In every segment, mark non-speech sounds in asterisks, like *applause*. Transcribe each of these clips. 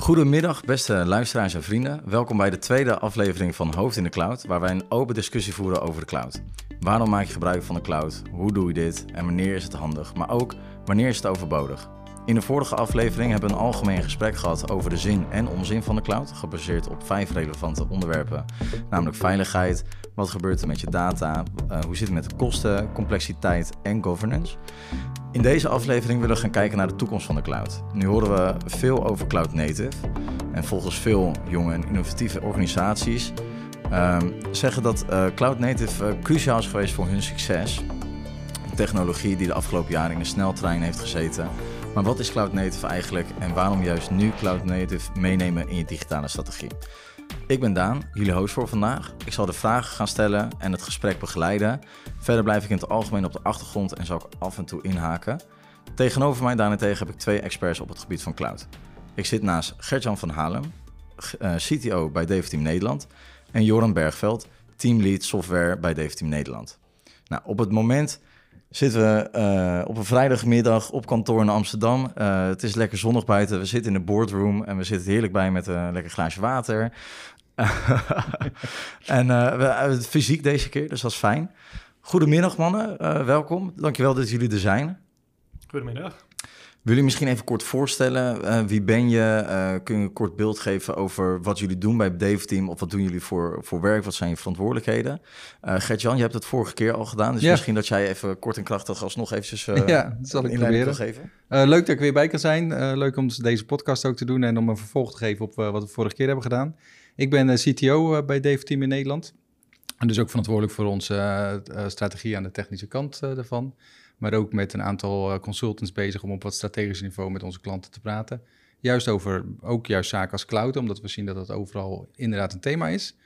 Goedemiddag, beste luisteraars en vrienden. Welkom bij de tweede aflevering van Hoofd in de Cloud, waar wij een open discussie voeren over de cloud. Waarom maak je gebruik van de cloud? Hoe doe je dit? En wanneer is het handig? Maar ook, wanneer is het overbodig? In de vorige aflevering hebben we een algemeen gesprek gehad over de zin en onzin van de cloud, gebaseerd op vijf relevante onderwerpen, namelijk veiligheid, wat gebeurt er met je data, uh, hoe zit het met de kosten, complexiteit en governance. In deze aflevering willen we gaan kijken naar de toekomst van de cloud. Nu horen we veel over cloud native en volgens veel jonge en innovatieve organisaties um, zeggen dat uh, cloud native uh, cruciaal is geweest voor hun succes. technologie die de afgelopen jaren in de sneltrein heeft gezeten maar wat is Cloud Native eigenlijk en waarom juist nu Cloud Native meenemen in je digitale strategie? Ik ben Daan, jullie host voor vandaag. Ik zal de vragen gaan stellen en het gesprek begeleiden. Verder blijf ik in het algemeen op de achtergrond en zal ik af en toe inhaken. Tegenover mij daarentegen heb ik twee experts op het gebied van cloud. Ik zit naast Gertjan van Halem, eh, CTO bij Team Nederland, en Joran Bergveld, Teamlead Software bij Team Nederland. Nou, op het moment zitten we uh, op een vrijdagmiddag op kantoor in Amsterdam. Uh, het is lekker zonnig buiten. We zitten in de boardroom en we zitten heerlijk bij met een lekker glaasje water. *laughs* en uh, we, fysiek deze keer, dus dat is fijn. Goedemiddag mannen, welkom. Dankjewel dat jullie er zijn. Goedemiddag. Wil je misschien even kort voorstellen? Uh, wie ben je? Uh, kun je een kort beeld geven over wat jullie doen bij het Dave Team? Of wat doen jullie voor, voor werk? Wat zijn je verantwoordelijkheden? Uh, Gert-Jan, je hebt het vorige keer al gedaan. Dus misschien dat jij even kort en krachtig alsnog eventjes *laughs* ja, dat zal ik proberen. geven. leuk dat ik weer bij kan zijn. leuk om deze podcast ook te doen en om een vervolg te geven op wat we vorige keer hebben gedaan. Ik ben CTO bij Dave Team in Nederland. En dus ook verantwoordelijk voor onze strategie aan de technische kant daarvan maar ook met een aantal eh, consultants bezig om op wat strategisch niveau met onze klanten te praten. Juist over ook juist zaken als cloud, omdat we zien dat dat overal inderdaad een thema is.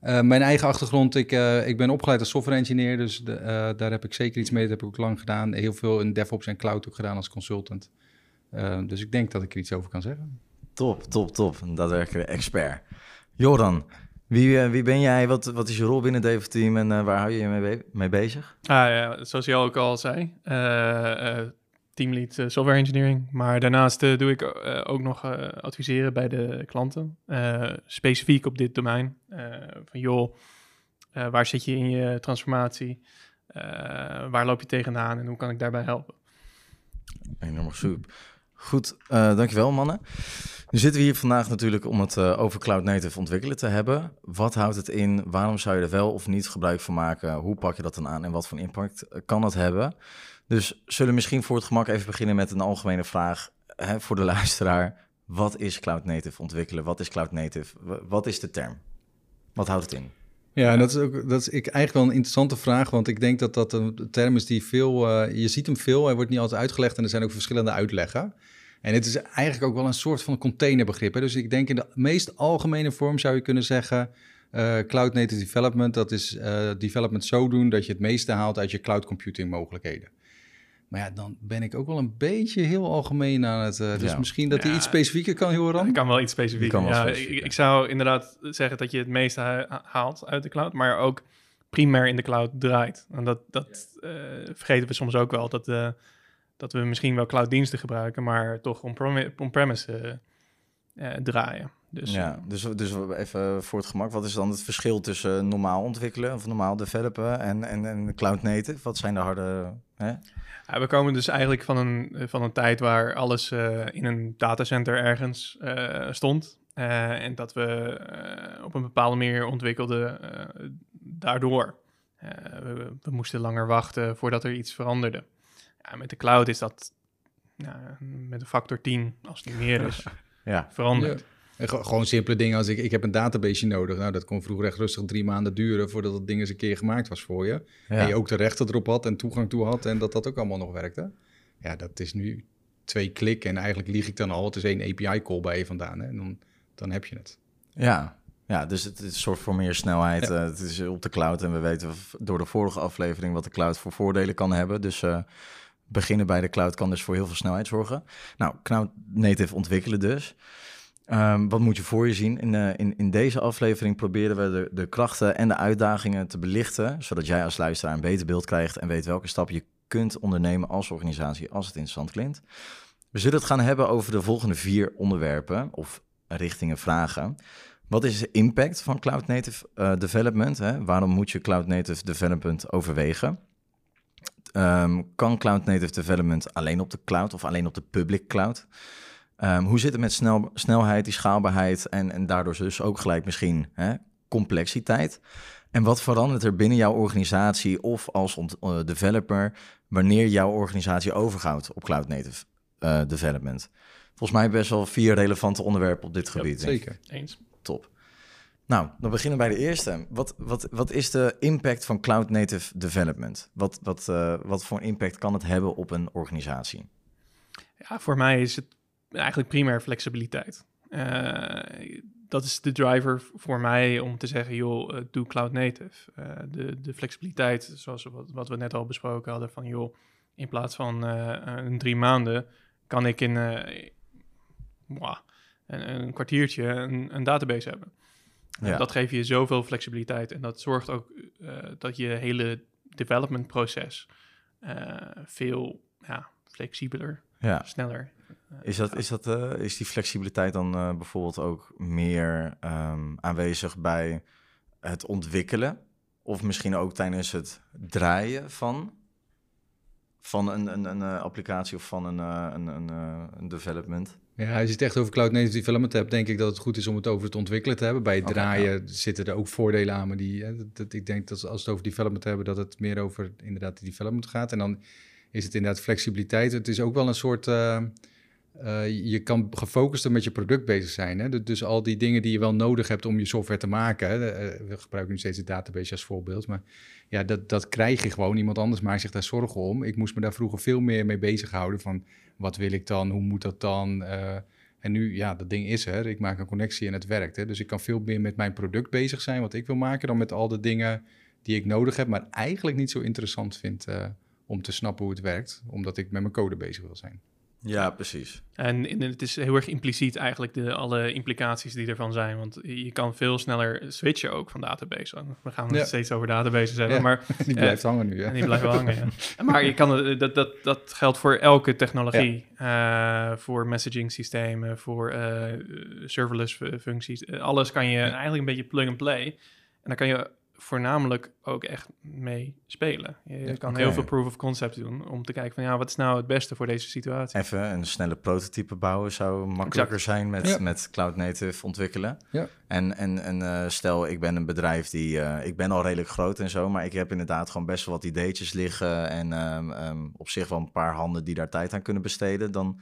Mijn eigen achtergrond, ik, ik ben opgeleid als software engineer, dus de, daar heb ik zeker iets mee. Dat heb ik ook lang gedaan. Heel veel in DevOps en cloud ook gedaan als consultant. dus ik denk dat ik er iets over kan zeggen. Top, top, top. Daadwerkelijk expert. Joran, wie, uh, wie ben jij? Wat, wat is je rol binnen het Team en uh, waar hou je je mee, mee, bezig? Ah ja, zoals je ook al zei, uh, teamlead software engineering. Maar daarnaast doe ik ook nog adviseren bij de klanten, specifiek op dit domein. van joh, waar zit je in je transformatie? waar loop je tegenaan en hoe kan ik daarbij helpen? Enorm super. Goed, dankjewel mannen. Nu zitten we hier vandaag natuurlijk om het uh, over cloud native ontwikkelen te hebben. Wat houdt het in? Waarom zou je er wel of niet gebruik van maken? Hoe pak je dat dan aan en wat voor impact eh, kan dat hebben? Dus zullen we misschien voor het gemak even beginnen met een algemene vraag hè, voor de *laughs* luisteraar. Wat is cloud native ontwikkelen? Wat is cloud native? Wat is de term? Wat houdt het in? Ja, dat is, ook, dat is ik, eigenlijk wel een interessante vraag, want ik denk dat dat een term is die veel, uh, je ziet hem veel, hij wordt niet altijd uitgelegd en er zijn ook verschillende uitleggen. En het is eigenlijk ook wel een soort van containerbegrip. Dus ik denk in de meest algemene vorm zou je kunnen zeggen... Uh, cloud native development, dat is uh, development zo doen dat je het meeste haalt uit je cloud computing mogelijkheden. Maar ja, dan ben ik ook wel een beetje heel algemeen aan het. Uh, dus ja. misschien dat hij iets specifieker kan, horen. Ik kan wel iets specifieker. Ja, ik, ik, zou inderdaad zeggen dat je het meeste haalt uit de cloud, maar ook primair in de cloud draait. En dat, dat vergeten we soms ook wel. Dat dat we misschien wel clouddiensten gebruiken, maar toch on-premise uh, draaien. Dus, ja, dus, dus even voor het gemak, wat is dan het verschil tussen normaal ontwikkelen of normaal developen en, en, en cloud native? Wat zijn de harde... Hè? Ja, we komen dus eigenlijk van een, van een tijd waar alles uh, in een datacenter ergens uh, stond. en dat we op een bepaalde manier ontwikkelden daardoor. We, we, moesten langer wachten voordat er iets veranderde. Ja, met de cloud is dat met een factor 10, als het niet meer is, *laughs* ja. veranderd. En gewoon simpele dingen als ik, ik heb een database nodig. Nou, dat kon vroeger echt rustig drie maanden duren voordat het ding eens een keer gemaakt was voor je. En je ook de rechten erop had en toegang toe had en dat dat ook allemaal nog werkte. Ja, dat is nu twee klikken en eigenlijk lieg ik dan al. Het is één API-call bij je vandaan hè? en dan, dan heb je het. Ja, ja, dus het, het zorgt voor meer snelheid. Uh, het is op de cloud en we weten door de vorige aflevering wat de cloud voor voordelen kan hebben. Dus uh, beginnen bij de cloud kan dus voor heel veel snelheid zorgen. Nou, cloud native ontwikkelen dus. Um, wat moet je voor je zien? In, uh, in, in deze aflevering proberen we de, de krachten en de uitdagingen te belichten, zodat jij als luisteraar een beter beeld krijgt en weet welke stap je kunt ondernemen als organisatie als het interessant klinkt. We zullen het gaan hebben over de volgende vier onderwerpen of richtingen vragen. Wat is de impact van Cloud Native uh, Development? Hè? Waarom moet je Cloud Native Development overwegen? Um, kan Cloud Native Development alleen op de cloud of alleen op de public cloud? Um, hoe zit het met snel, snelheid, die schaalbaarheid en, en daardoor dus ook gelijk misschien hè, complexiteit? En wat verandert er binnen jouw organisatie of als uh, developer wanneer jouw organisatie overgaat op Cloud Native uh, Development? Volgens mij best wel vier relevante onderwerpen op dit gebied. Ja, zeker, eens. Top. Nou, dan beginnen we bij de eerste. Wat, wat, wat is de impact van Cloud Native Development? Wat, wat, uh, wat voor impact kan het hebben op een organisatie? Ja, voor mij is het eigenlijk primair flexibiliteit. Uh, dat is de driver voor mij om te zeggen, joh, uh, doe cloud native. Uh, de, de flexibiliteit, zoals wat, wat, we net al besproken hadden, van joh, in plaats van een drie maanden kan ik in een, een, kwartiertje een, een database hebben. Ja. Dat geeft je zoveel flexibiliteit en dat zorgt ook dat je hele development proces veel ja, flexibeler, ja. sneller is, dat, is, dat, uh, is die flexibiliteit dan uh, bijvoorbeeld ook meer um, aanwezig bij het ontwikkelen? Of misschien ook tijdens het draaien van, van een, een, een uh, applicatie of van een, een, een, een development? Ja, als je het echt over Cloud Native Development hebt, denk ik dat het goed is om het over het ontwikkelen te hebben. Bij het okay, draaien ja. zitten er ook voordelen aan, maar die, hè, dat, dat, ik denk dat als we het over development hebben, dat het meer over inderdaad de development gaat. En dan is het inderdaad flexibiliteit. Het is ook wel een soort uh, je kan gefocuster met je product bezig zijn. Hè? Dus al die dingen die je wel nodig hebt om je software te maken. Hè? Eh, we gebruiken nu steeds de database als voorbeeld. Maar ja, dat, dat krijg je gewoon. Iemand anders maakt zich daar zorgen om. Ik moest me daar vroeger veel meer mee bezighouden. Van wat wil ik dan? Hoe moet dat dan? Uh, en nu, ja, dat ding is er. Ik maak een connectie en het werkt. Hè? Dus ik kan veel meer met mijn product bezig zijn, wat ik wil maken, dan met al de dingen die ik nodig heb, maar eigenlijk niet zo interessant vind om te snappen hoe het werkt, omdat ik met mijn code bezig wil zijn. Ja, precies. En, het is heel erg impliciet eigenlijk de, alle implicaties die ervan zijn. Want je kan veel sneller switchen ook van database. We gaan het steeds over databases hebben, ja, maar... *laughs* Die blijft uh, hangen nu, ja. Die blijft wel hangen, ja. Maar je kan, dat, dat, dat geldt voor elke technologie. Ja. Uh, voor messaging systemen, voor uh, serverless functies. alles kan je eigenlijk een beetje plug-and-play. En dan kan je voornamelijk ook echt mee spelen. Je kan heel veel proof of concept doen om te kijken van ja, wat is nou het beste voor deze situatie. Even een snelle prototype bouwen zou makkelijker zijn met, met cloud native ontwikkelen. Ja. En, en, en uh, stel, ik ben een bedrijf die, uh, ik ben al redelijk groot en zo, maar ik heb inderdaad gewoon best wel wat ideetjes liggen en um, um, op zich wel een paar handen die daar tijd aan kunnen besteden. Dan,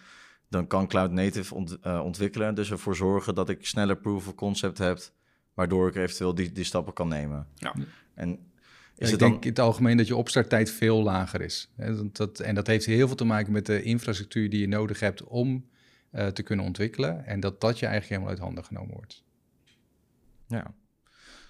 dan kan cloud native ont, uh, ontwikkelen, dus ervoor zorgen dat ik sneller proof of concept heb waardoor ik eventueel die, die stappen kan nemen. Ja. En is ik het denk in het algemeen dat je opstarttijd veel lager is. Dat, en dat heeft heel veel te maken met de infrastructuur die je nodig hebt om uh, te kunnen ontwikkelen. En dat dat je eigenlijk helemaal uit handen genomen wordt. Ja,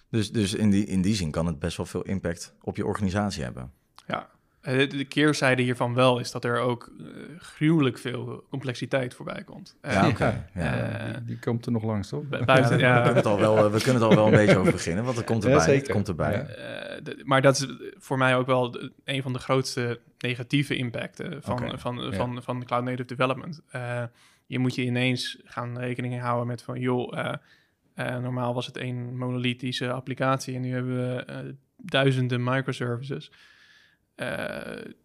dus, dus in, die, in die zin kan het best wel veel impact op je organisatie hebben. Ja, eh, de keerzijde hiervan wel is dat er ook uh, gruwelijk veel complexiteit voorbij komt. Ja, oké. Ja. Uh, die, komt er nog langs, toch? Buiten, ja, We, kunnen het al wel, we kunnen het al wel een beetje over beginnen, want het komt erbij. Het komt erbij. De, maar dat is voor mij ook wel de, een van de grootste negatieve impacten van, okay. van, van, van, van Cloud Native Development. je moet je ineens gaan rekening houden met van, joh, normaal was het één monolithische applicatie en nu hebben we duizenden microservices. Uh,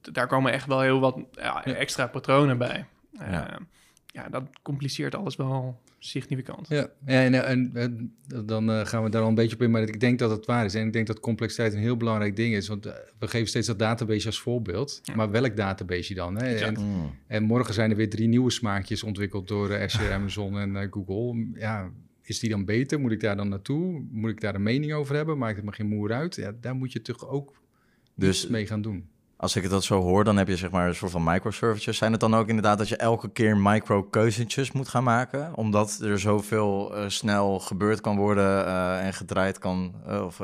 daar komen echt wel heel wat ja, extra patronen bij. Uh, ja. ja. dat compliceert alles wel significant. Ja, ja en, en, en dan uh, gaan we daar al een beetje op in, maar ik denk dat het waar is. En ik denk dat complexiteit een heel belangrijk ding is, want we geven steeds dat database als voorbeeld. Ja. Maar welk database dan? Hè? En, mm. en, morgen zijn er weer drie nieuwe smaakjes ontwikkeld door Azure, *laughs* Amazon en Google. Ja, is die dan beter? Moet ik daar dan naartoe? Moet ik daar een mening over hebben? Maakt het me geen moer uit? Ja, daar moet je toch ook dus mee gaan doen. Als ik dat zo hoor, dan heb je zeg maar een soort van microservices. Zijn het dan ook inderdaad dat je elke keer micro-keuzentjes moet gaan maken? Omdat er zoveel uh, snel gebeurd kan worden uh, en gedraaid kan, uh, of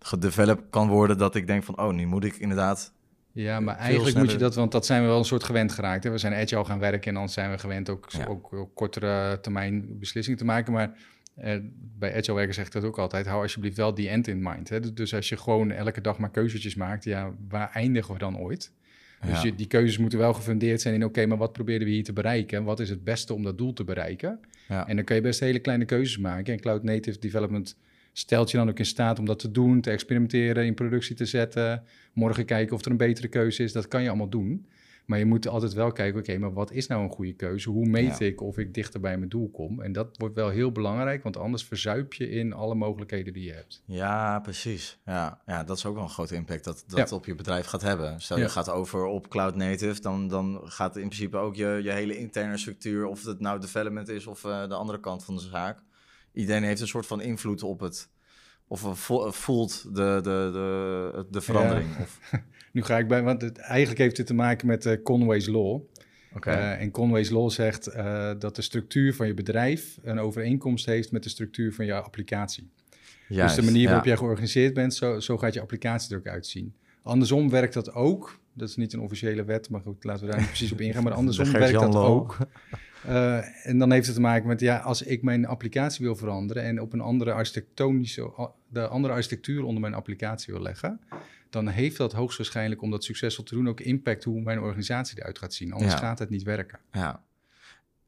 gedeveloped kan worden, dat ik denk van, oh, nu moet ik inderdaad ja, maar eigenlijk moet je dat, want dat zijn we wel een soort gewend geraakt. Hè? We zijn agile gaan werken en dan zijn we gewend ook, ja. ook, ook kortere termijn beslissingen te maken. Maar uh, bij agile werken zeg ik dat ook altijd. Hou alsjeblieft wel die end in mind. Hè? Dus als je gewoon elke dag maar keuzetjes maakt, ja, waar eindigen we dan ooit? Dus je, die keuzes moeten wel gefundeerd zijn in, oké, maar wat proberen we hier te bereiken? En wat is het beste om dat doel te bereiken? Ja. En dan kun je best hele kleine keuzes maken. En Cloud Native Development stelt je dan ook in staat om dat te doen, te experimenteren, in productie te zetten. Morgen kijken of er een betere keuze is. Dat kan je allemaal doen. Maar je moet altijd wel kijken, oké, maar wat is nou een goede keuze? Hoe meet ik of ik dichter bij mijn doel kom? En dat wordt wel heel belangrijk, want anders verzuip je in alle mogelijkheden die je hebt. Ja, precies. Ja, ja dat is ook wel een grote impact dat dat op je bedrijf gaat hebben. Stel je gaat over op cloud native, dan, dan gaat in principe ook je, je hele interne structuur, of het nou development is of uh, de andere kant van de zaak. Iedereen heeft een soort van invloed op het, of voelt de, de, de, de verandering. Of... *laughs* Nu ga ik bij, want het, eigenlijk heeft dit te maken met uh, Conway's Law. Okay. Uh, en Conway's Law zegt uh, dat de structuur van je bedrijf een overeenkomst heeft met de structuur van je applicatie. Juist, dus de manier waarop jij georganiseerd bent, zo, zo gaat je applicatie er ook uitzien. Andersom werkt dat ook. Dat is niet een officiële wet, maar goed, laten we daar niet precies op ingaan. Maar *laughs* andersom werkt dat ook. Uh, en dan heeft het te maken met, ja, als ik mijn applicatie wil veranderen en op een andere architectonische, de andere architectuur onder mijn applicatie wil leggen, dan heeft dat hoogstwaarschijnlijk om dat succesvol te doen ook impact hoe mijn organisatie eruit gaat zien. Anders gaat het niet werken. Ja.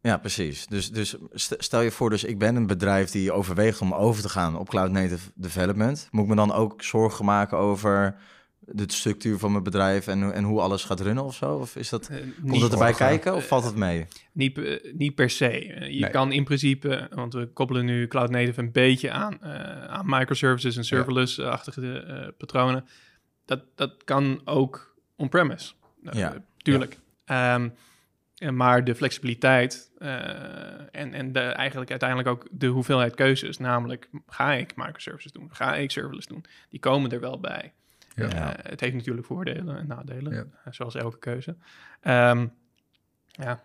Ja, precies. Dus, dus stel je voor, dus ik ben een bedrijf die overweegt om over te gaan op cloud native development. Moet ik me dan ook zorgen maken over de structuur van mijn bedrijf en, en hoe alles gaat runnen of zo? Of is dat, uh, komt dat erbij kijken of valt het mee? Niet, uh, niet per se. je kan in principe, want we koppelen nu cloud native een beetje aan, aan microservices en serverless-achtige patronen dat, dat kan ook on-premise. Ja. tuurlijk. Ehm, maar de flexibiliteit uh, en, en de, eigenlijk uiteindelijk ook de hoeveelheid keuzes, namelijk ga ik microservices doen, ga ik serverless doen, die komen er wel bij. Ja. Uh, het heeft natuurlijk voordelen en nadelen, ja. uh, zoals elke keuze. Um, ja.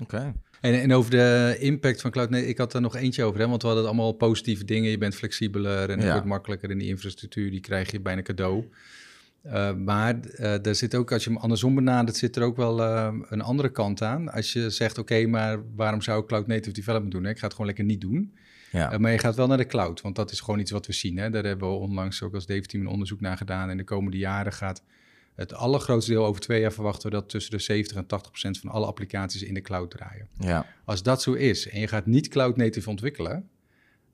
Oké. En, en, over de impact van cloud, nee, ik had er nog eentje over, hè, want we hadden allemaal positieve dingen. Je bent flexibeler en het wordt makkelijker in die infrastructuur, die krijg je bijna cadeau. Uh, maar uh, er zit ook, als je hem andersom benadert, zit er ook wel uh, een andere kant aan. Als je zegt, oké, maar waarom zou ik cloud native development doen? Hè? Ik ga het gewoon lekker niet doen. Ja. maar je gaat wel naar de cloud, want dat is gewoon iets wat we zien. Hè? Daar hebben we onlangs ook als Dave Team een onderzoek naar gedaan. En de komende jaren gaat het allergrootste deel, over twee jaar verwachten we dat tussen de 70 en 80 procent van alle applicaties in de cloud draaien. Ja. Als dat zo is en je gaat niet cloud native ontwikkelen,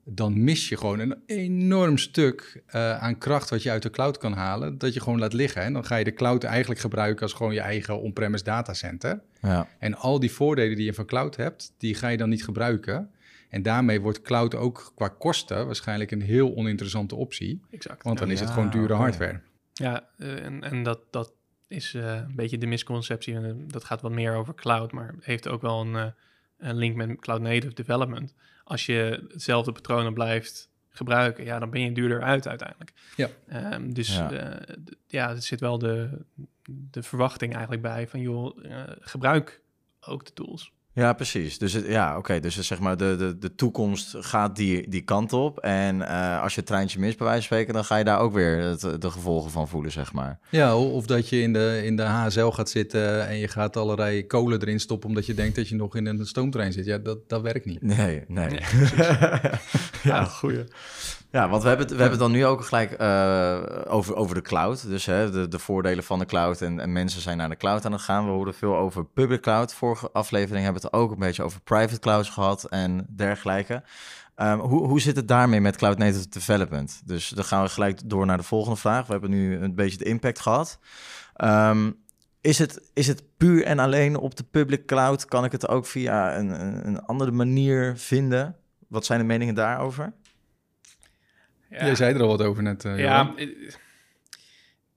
dan mis je gewoon een enorm stuk uh, aan kracht wat je uit de cloud kan halen, dat je gewoon laat liggen. En dan ga je de cloud eigenlijk gebruiken als gewoon je eigen on-premise datacenter. Ja. En al die voordelen die je van cloud hebt, die ga je dan niet gebruiken. En daarmee wordt cloud ook qua kosten waarschijnlijk een heel oninteressante optie. Exact. Want dan is het gewoon dure hardware. Ja, uh, en, en dat, dat is uh, een beetje de misconceptie. En dat gaat wat meer over cloud, maar heeft ook wel een, een link met cloud native development als je hetzelfde patronen blijft gebruiken, ja, dan ben je duurder uit uiteindelijk. Ja. Um, dus ja. Uh, ja, er zit wel de, de verwachting eigenlijk bij van, joh, uh, gebruik ook de tools. Ja, precies. Dus het, ja, oké. Dus zeg maar, de, de, de toekomst gaat die, die kant op. En uh, als je het treintje mist, bij wijze van spreken, dan ga je daar ook weer het, de gevolgen van voelen, zeg maar. Ja, of dat je in de, in de HSL gaat zitten en je gaat allerlei kolen erin stoppen omdat je denkt dat je nog in een stoomtrein zit. Ja, dat, dat werkt niet. Nee, nee. nee *laughs* ja, goeie. Ja, want we hebben, het, we hebben dan nu ook gelijk uh, over, over de cloud. Dus hè, de, de voordelen van de cloud en, en mensen zijn naar de cloud aan het gaan. We horen veel over public cloud. Vorige aflevering hebben we het ook een beetje over private clouds gehad en dergelijke. Um, hoe, hoe zit het daarmee met cloud native development? Dus dan gaan we gelijk door naar de volgende vraag. We hebben nu een beetje de impact gehad. Um, is het, is het puur en alleen op de public cloud? Kan ik het ook via een, een andere manier vinden? Wat zijn de meningen daarover? Ja. Jij zei er al wat over net. Uh, ja,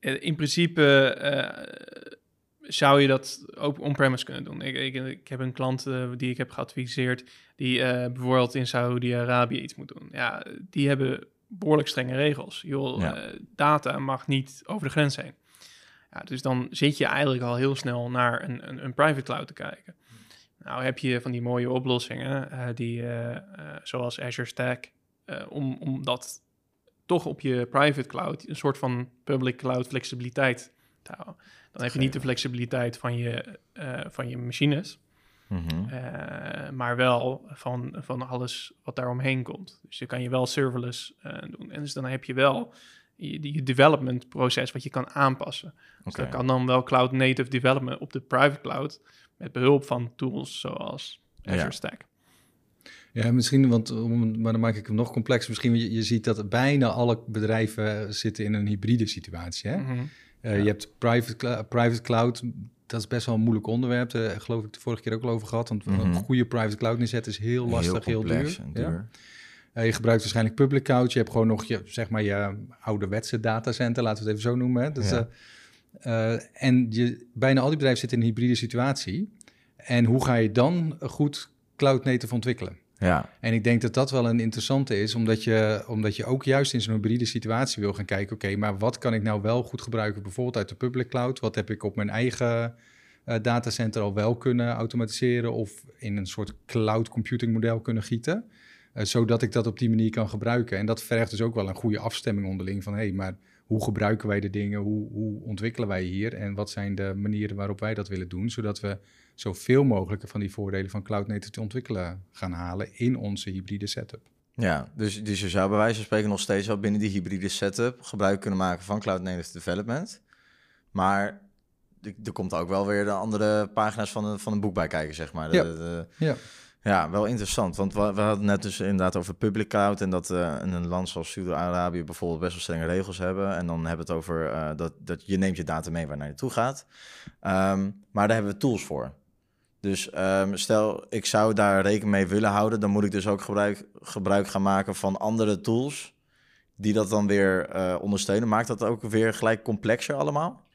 eh, in principe uh, zou je dat ook on-premise kunnen doen. Ik, ik, ik, heb een klant uh, die ik heb geadviseerd, die bijvoorbeeld in Saudi-Arabië iets moet doen. Ja, die hebben behoorlijk strenge regels. Joh, data mag niet over de grens heen. Ja, dus dan zit je eigenlijk al heel snel naar een, een, een private cloud te kijken. Nou heb je van die mooie oplossingen, die, zoals Azure Stack, om, om dat toch op je private cloud een soort van public cloud flexibiliteit te houden. Dan heb je niet de flexibiliteit van je, uh, van je machines, mm uh, maar wel van, van alles wat daar omheen komt. Dus je kan je wel serverless uh, doen. En dus dan heb je wel je, je development proces wat je kan aanpassen. Dus dat kan dan wel cloud native development op de private cloud met behulp van tools zoals Azure Stack. Ja, misschien, want maar dan maak ik hem nog complexer. Misschien je, je ziet dat bijna alle bedrijven zitten in een hybride situatie. Hè? Mhm. Eh, je hebt private, private cloud, dat is best wel een moeilijk onderwerp. Daar geloof ik de vorige keer ook al over gehad. Want een mhm. goede private cloud neerzetten is heel lastig, heel, duur. Ja? Uh, je gebruikt waarschijnlijk public cloud. Je hebt gewoon nog je, zeg maar, je ouderwetse datacenter, laten we het even zo noemen. Hè? Dus, uh, en je, bijna al die bedrijven zitten in een hybride situatie. En hoe ga je dan goed cloud native ontwikkelen? Ja. En ik denk dat dat wel een interessante is, omdat je, omdat je ook juist in zo'n hybride situatie wil gaan kijken, oké, maar wat kan ik nou wel goed gebruiken, bijvoorbeeld uit de public cloud? Wat heb ik op mijn eigen uh, datacenter al wel kunnen automatiseren of in een soort cloud computing model kunnen gieten? Uh, zodat ik dat op die manier kan gebruiken. En dat vergt dus ook wel een goede afstemming onderling van, hé, hey, maar hoe gebruiken wij de dingen, hoe, hoe ontwikkelen wij hier en wat zijn de manieren waarop wij dat willen doen, zodat we zoveel mogelijk van die voordelen van cloud native te ontwikkelen gaan halen in onze hybride setup. Ja, dus, dus je zou bij wijze van spreken nog steeds wel binnen die hybride setup gebruik kunnen maken van cloud native development. Maar er komt ook wel weer de andere pagina's van, een, van een boek bij kijken, zeg maar. ja. De, ja. Ja, wel interessant. Want we, hadden net dus inderdaad over public cloud. En dat uh, een land zoals Saudi-Arabië bijvoorbeeld best wel strenge regels hebben. En dan hebben we het over uh, dat, dat je neemt je data mee waar naar je toe gaat. Um, maar daar hebben we tools voor. Dus um, stel, ik zou daar rekening mee willen houden, dan moet ik dus ook gebruik, gebruik gaan maken van andere tools die dat dan weer uh, ondersteunen. Maakt dat ook weer gelijk complexer allemaal?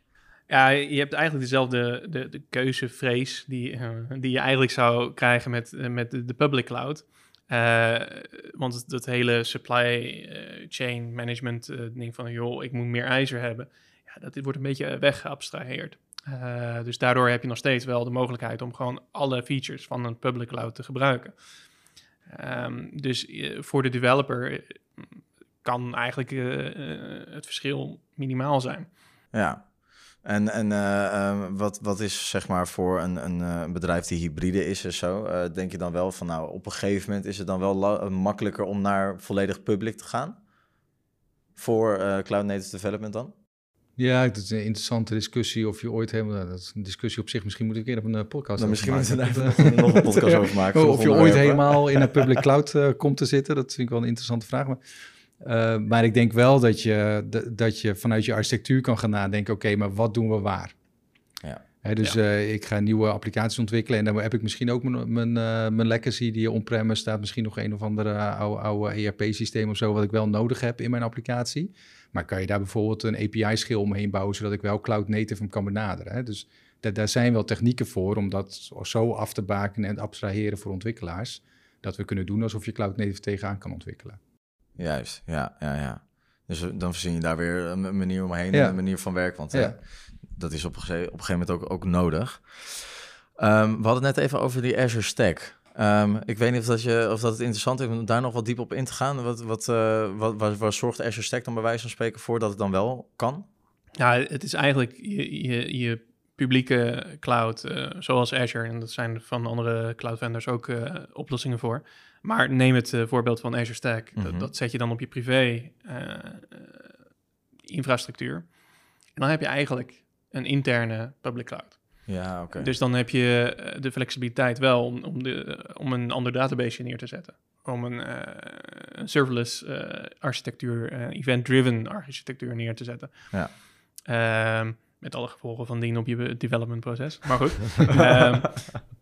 Ja, je hebt eigenlijk dezelfde de, de keuzevrees die, uh, die je eigenlijk zou krijgen met, uh, met de, public cloud. Uh, want dat hele supply chain management ding van, joh, ik moet meer ijzer hebben. Ja, dat wordt een beetje weggeabstraheerd. dus daardoor heb je nog steeds wel de mogelijkheid om gewoon alle features van een public cloud te gebruiken. Um, dus voor de developer kan eigenlijk het verschil minimaal zijn. Ja, en, en uh, wat, wat is zeg maar voor een, een uh, bedrijf die hybride is en zo, uh, denk je dan wel van nou op een gegeven moment is het dan wel makkelijker om naar volledig public te gaan? Voor Cloud Native Development dan? Ja, het is een interessante discussie of je ooit helemaal... Dat is een discussie op zich, misschien moet ik op een podcast nou, Misschien moeten we daar nog een *laughs* podcast over maken. Of je ooit helemaal in een public cloud komt te zitten, dat vind ik wel een interessante vraag. Maar uh, maar ik denk wel dat je, dat je vanuit je architectuur kan gaan nadenken: oké, maar wat doen we waar? Ja. Hè, dus ja. uh, ik ga nieuwe applicaties ontwikkelen en dan heb ik misschien ook mijn, mijn, uh, mijn legacy die on-premise staat. Misschien nog een of andere oude, oude ERP-systeem of zo, wat ik wel nodig heb in mijn applicatie. Maar kan je daar bijvoorbeeld een API-schil omheen bouwen, zodat ik wel cloud native hem kan benaderen? Hè? Dus daar zijn wel technieken voor om dat zo af te baken en abstraheren voor ontwikkelaars. Dat we kunnen doen alsof je cloud native tegenaan kan ontwikkelen. Juist, ja, ja, ja. Dus dan verzin je daar weer een manier omheen, een manier van werk. Want ja. dat is op een, gegeven, op een gegeven moment ook, ook nodig. Um, we hadden het net even over die Azure Stack. Um, ik weet niet of dat, je, of dat het interessant is om daar nog wat diep op in te gaan. Wat, wat, uh, wat, wat, waar zorgt Azure Stack dan bij wijze van spreken voor dat het dan wel kan? Ja, het is eigenlijk je, je, je publieke cloud, uh, zoals Azure, en dat zijn van andere cloud vendors ook uh, oplossingen voor. Maar neem het uh, voorbeeld van Azure Stack. dat, mhm. dat, zet je dan op je privé infrastructuur. En dan heb je eigenlijk een interne public cloud. Ja, oké. Dus dan heb je de flexibiliteit wel om, om, de, om een ander database neer te zetten. Om een, een serverless architectuur, event-driven architectuur neer te zetten. Ja. Um, met alle gevolgen van dien op je development proces. Maar goed. um, *laughs*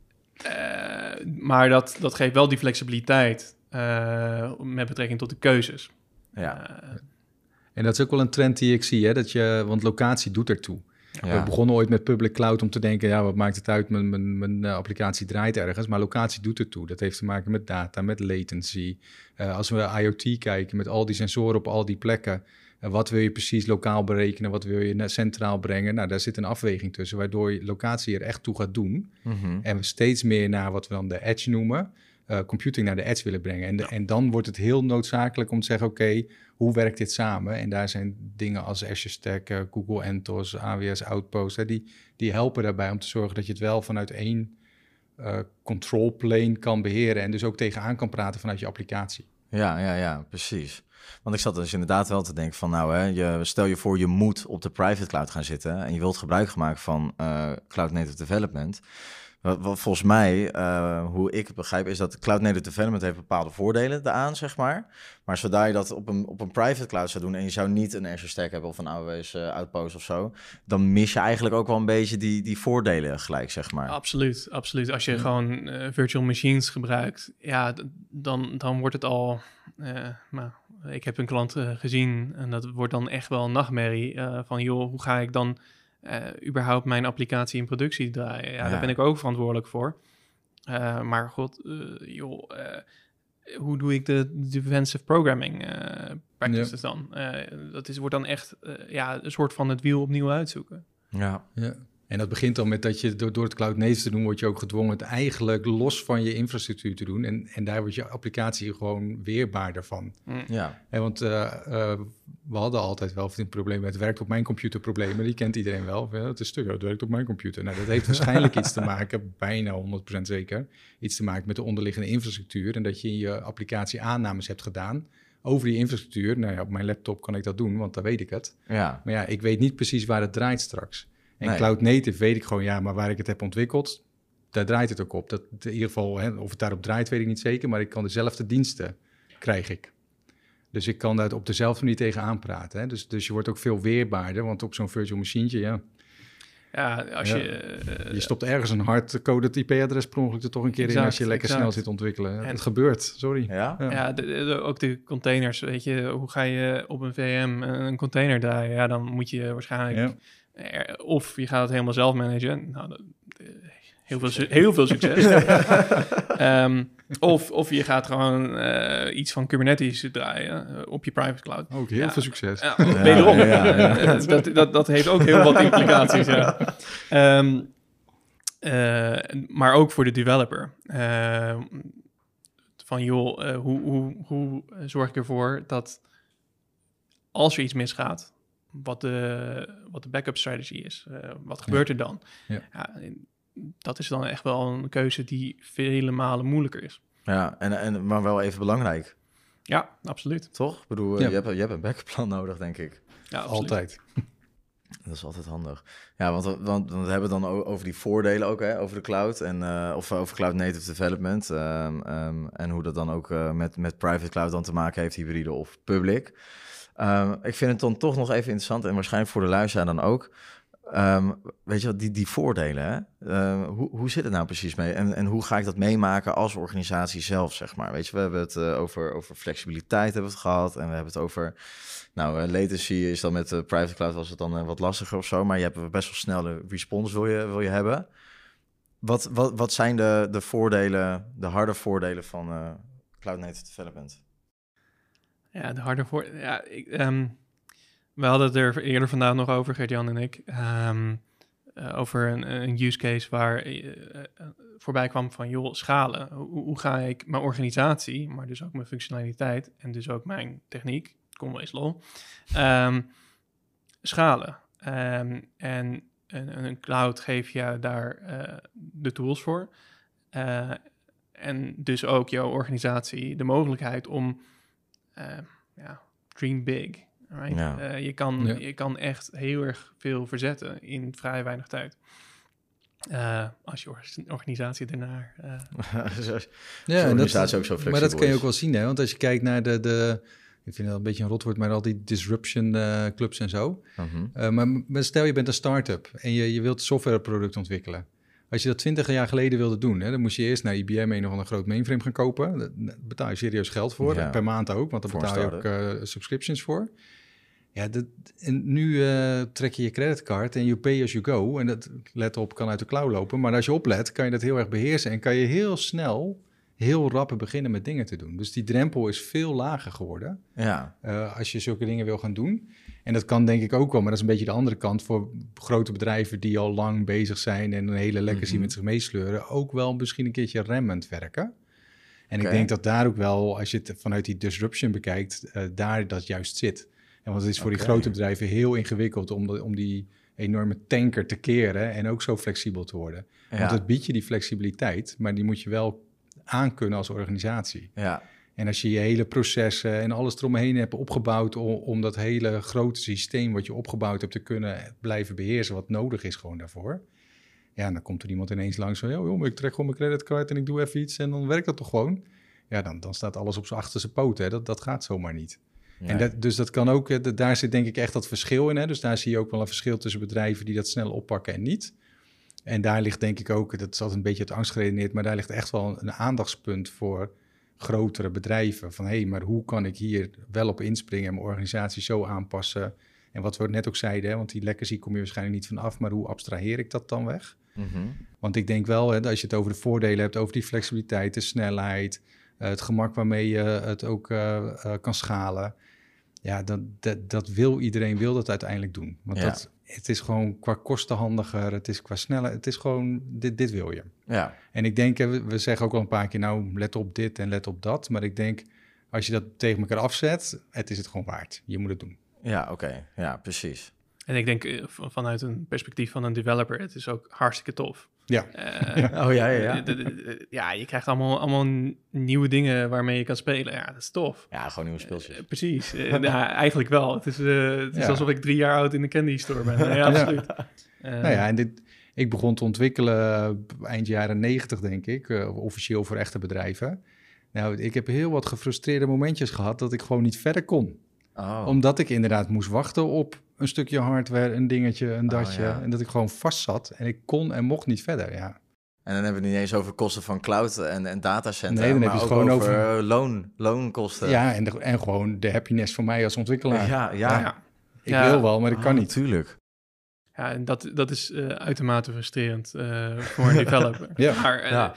maar dat, dat geeft wel die flexibiliteit uh, met betrekking tot de keuzes. Ja. Uh, en dat is ook wel een trend die ik zie, hè? Dat je, want locatie doet ertoe. Ja. We begonnen ooit met public cloud om te denken, ja, wat maakt het uit, mijn, mijn, mijn applicatie draait ergens, maar locatie doet ertoe. Dat heeft te maken met data, met latency. als we IoT kijken, met al die sensoren op al die plekken, wat wil je precies lokaal berekenen? Wat wil je centraal brengen? Nou, daar zit een afweging tussen, waardoor je locatie er echt toe gaat doen. Mhm. En we steeds meer naar wat we dan de edge noemen, uh, computing naar de edge willen brengen. En, en dan wordt het heel noodzakelijk om te zeggen, oké, hoe werkt dit samen? En daar zijn dingen als Azure Stack, uh, Google Entos, AWS Outpost, hè, die, die helpen daarbij om te zorgen dat je het wel vanuit één uh, control plane kan beheren en dus ook tegenaan kan praten vanuit je applicatie. Ja, ja, ja, precies. Want ik zat dus inderdaad wel te denken van, nou, hè, je, stel je voor je moet op de private cloud gaan zitten en je wilt gebruik maken van uh, cloud native development. Wat, volgens mij, uh, hoe ik het begrijp, is dat cloud native development heeft bepaalde voordelen daaraan, zeg maar. Maar zodra je dat op een, op een private cloud zou doen en je zou niet een Azure Stack hebben of een AWS uh, Outpost of zo, dan mis je eigenlijk ook wel een beetje die, die voordelen gelijk, zeg maar. Absoluut, absoluut. Als je gewoon uh, virtual machines gebruikt, ja, dan, dan wordt het al, nou, ik heb een klant gezien en dat wordt dan echt wel een nachtmerrie van, joh, hoe ga ik dan uh, überhaupt mijn applicatie in productie draaien. Ja, daar ben ik ook verantwoordelijk voor. Uh, maar god, uh, joh, hoe doe ik de defensive programming practices ja. dan? dat is, wordt dan echt ja, een soort van het wiel opnieuw uitzoeken. Ja, ja. En dat begint al met dat je door, door het cloud native te doen, word je ook gedwongen het eigenlijk los van je infrastructuur te doen. En, en daar wordt je applicatie gewoon weerbaarder van. Mm. Ja. En want uh, uh, we hadden altijd wel het probleem, het werkt op mijn computer problemen, die kent iedereen wel. Ja, het is stuk, het werkt op mijn computer. Nou, dat heeft *laughs* waarschijnlijk iets te maken, bijna 100% zeker, iets te maken met de onderliggende infrastructuur. En dat je in je applicatie aannames hebt gedaan over die infrastructuur. Nou ja, op mijn laptop kan ik dat doen, want dan weet ik het. Ja. Maar ja, ik weet niet precies waar het draait straks. En cloud native weet ik gewoon, ja, maar waar ik het heb ontwikkeld, daar draait het ook op. Dat, in ieder geval, hè, of het daarop draait, weet ik niet zeker, maar ik kan dezelfde diensten krijg ik. Dus ik kan daar op dezelfde manier tegen aanpraten. Hè. Dus, dus je wordt ook veel weerbaarder, want op zo'n virtual machine, ja. Ja, als je... Uh, je stopt ergens een hardcoded IP-adres per ongeluk er toch een keer in als je lekker snel zit ontwikkelen. En, het gebeurt, sorry. Ja, ja. de, ook de containers, weet je, hoe ga je op een VM een container draaien? Ja, dan moet je waarschijnlijk of je gaat het helemaal zelf managen. Nou, eh, heel, veel, heel veel succes. um, *laughs* of, of je gaat gewoon uh, iets van Kubernetes draaien uh, op je private cloud. Ook heel veel succes. Ja, wederom. Ja, *laughs* dat, dat, dat heeft ook heel wat implicaties. ja. Um, uh, maar ook voor de developer. Ehm, van joh, hoe, hoe, hoe zorg ik ervoor dat als er iets misgaat, wat de, wat de backup strategy is. Uh, wat gebeurt er dan? Ja. ja. dat is dan echt wel een keuze die vele malen moeilijker is. Ja, en, en, maar wel even belangrijk. Ja, absoluut. Toch? Ik bedoel, ja. je, hebt, je hebt een backup plan *laughs* nodig, denk ik. Ja, altijd. *laughs* Dat is altijd handig. Ja, want, want, we hebben dan over die voordelen ook, hè, over de cloud en uh, of over cloud native development. Um, um, en hoe dat dan ook uh, met, met private cloud dan te maken heeft, hybride of public. Um, ik vind het dan toch nog even interessant en waarschijnlijk voor de luisteraar dan ook. Um, weet je wat, die, die voordelen, hè? Uh, hoe, hoe zit het nou precies mee? En, en hoe ga ik dat meemaken als organisatie zelf, zeg maar? Weet je, we hebben het uh, over, over flexibiliteit hebben het gehad. En we hebben het over, nou, uh, latency is dan met de private cloud was het dan wat lastiger of zo. Maar je hebt best wel snelle response wil je, wil je hebben. Wat, wat, wat zijn de, de voordelen, de harde voordelen van cloud native development? Ja, de harde voor. Ja, um, we hadden het er eerder vandaag nog over, Gert-Jan en ik. Um, uh, over een, een, use case waar uh, voorbij kwam van, joh, schalen. Hoe, ga ik mijn organisatie, maar dus ook mijn functionaliteit en dus ook mijn techniek, Conways Law, um, schalen? en een, een, cloud geeft je daar de tools voor. en dus ook jouw organisatie de mogelijkheid om uh, ja, dream big. Right? Ja. Uh, je, kan, ja. je kan echt heel erg veel verzetten in vrij weinig tijd. Uh, als je organisatie daarnaar. *laughs* ja, en dat, ook zo flexibel Maar dat kan je ook wel zien, hè? Want als je kijkt naar de. de ik vind dat een beetje een rotwoord, maar al die disruption uh, clubs en zo. Uh -huh. uh, maar stel je bent een start-up en je, je wilt softwareproduct ontwikkelen. Als je dat twintig jaar geleden wilde doen, hè, dan moest je eerst naar IBM een of een groot mainframe gaan kopen. Daar betaal je serieus geld voor, ja. per maand ook, want daar betaal je ook uh, subscriptions voor. Ja, dat, en nu uh, trek je je creditcard en you pay as you go. En dat, let op, kan uit de klauw lopen. Maar als je oplet, kan je dat heel erg beheersen en kan je heel snel heel rappen beginnen met dingen te doen. Dus die drempel is veel lager geworden. Ja. Uh, als je zulke dingen wil gaan doen. En dat kan denk ik ook wel, maar dat is een beetje de andere kant voor grote bedrijven die al lang bezig zijn en een hele legacy mm met zich meesleuren, ook wel misschien een keertje remmend werken. En ik denk dat daar ook wel, als je het vanuit die disruption bekijkt, uh, daar dat juist zit. En want het is voor die grote bedrijven heel ingewikkeld om, de, om die enorme tanker te keren en ook zo flexibel te worden. Ja. Want het biedt je die flexibiliteit, maar die moet je wel aankunnen als organisatie. Ja. En als je je hele processen en alles eromheen hebt opgebouwd om, om dat hele grote systeem wat je opgebouwd hebt te kunnen blijven beheersen, wat nodig is gewoon daarvoor. Ja, dan komt er iemand ineens langs van, joh, ik trek gewoon mijn creditcard en ik doe even iets en dan werkt dat toch gewoon. Ja, dan, dan staat alles op zijn achterste poten. Dat, dat gaat zomaar niet. En dat, dus dat kan ook, daar zit denk ik echt dat verschil in. Hè? Dus daar zie je ook wel een verschil tussen bedrijven die dat snel oppakken en niet. En daar ligt denk ik ook, dat is altijd een beetje het angst geredeneerd, maar daar ligt echt wel een aandachtspunt voor grotere bedrijven. Van hé, hey, maar hoe kan ik hier wel op inspringen en mijn organisatie zo aanpassen? En wat we net ook zeiden, hè, want die legacy kom je waarschijnlijk niet vanaf, maar hoe abstraheer ik dat dan weg? Mhm. Want ik denk wel, hè, als je het over de voordelen hebt, over die flexibiliteit, de snelheid, eh, het gemak waarmee je het ook uh, uh, kan schalen. Ja, dat, dat, dat, wil iedereen wil dat uiteindelijk doen. Want dat, het is gewoon qua kosten handiger, het is qua sneller, het is gewoon, dit, dit wil je. Ja. En ik denk, we, we zeggen ook al een paar keer, nou, let op dit en let op dat. Maar ik denk, als je dat tegen elkaar afzet, het is het gewoon waard. Je moet het doen. Ja, oké. Ja, precies. En ik denk eh, vanuit een perspectief van een developer, het is ook hartstikke tof. Ja. Uh, *laughs* oh ja, ja. Ja. ja, je krijgt allemaal, allemaal nieuwe dingen waarmee je kan spelen. Ja, dat is tof. Ja, gewoon nieuwe speeltjes. Uh, precies. ja, *laughs* eigenlijk wel. Het is, het is alsof ik drie jaar oud in de candy store ben. ja, *laughs* absoluut. nou ja, en dit, ik begon te ontwikkelen eind jaren negentig, denk ik, officieel voor echte bedrijven. Nou, ik heb heel wat gefrustreerde momentjes gehad dat ik gewoon niet verder kon. Oh. Omdat ik inderdaad moest wachten op een stukje hardware, een dingetje, een oh, datje. En dat ik gewoon vast zat en ik kon en mocht niet verder, ja. En dan hebben we het niet eens over kosten van cloud en, en datacenter, nee, dan heb je het gewoon over, over loon, loonkosten. Ja, en, de, en gewoon de happiness voor mij als ontwikkelaar. Ja, ja. ja. Ik wil wel, maar ik kan ah, niet. Natuurlijk. Ja, en dat, dat is uh, uitermate frustrerend uh, voor een *laughs* developer. ja. Maar, uh, ja.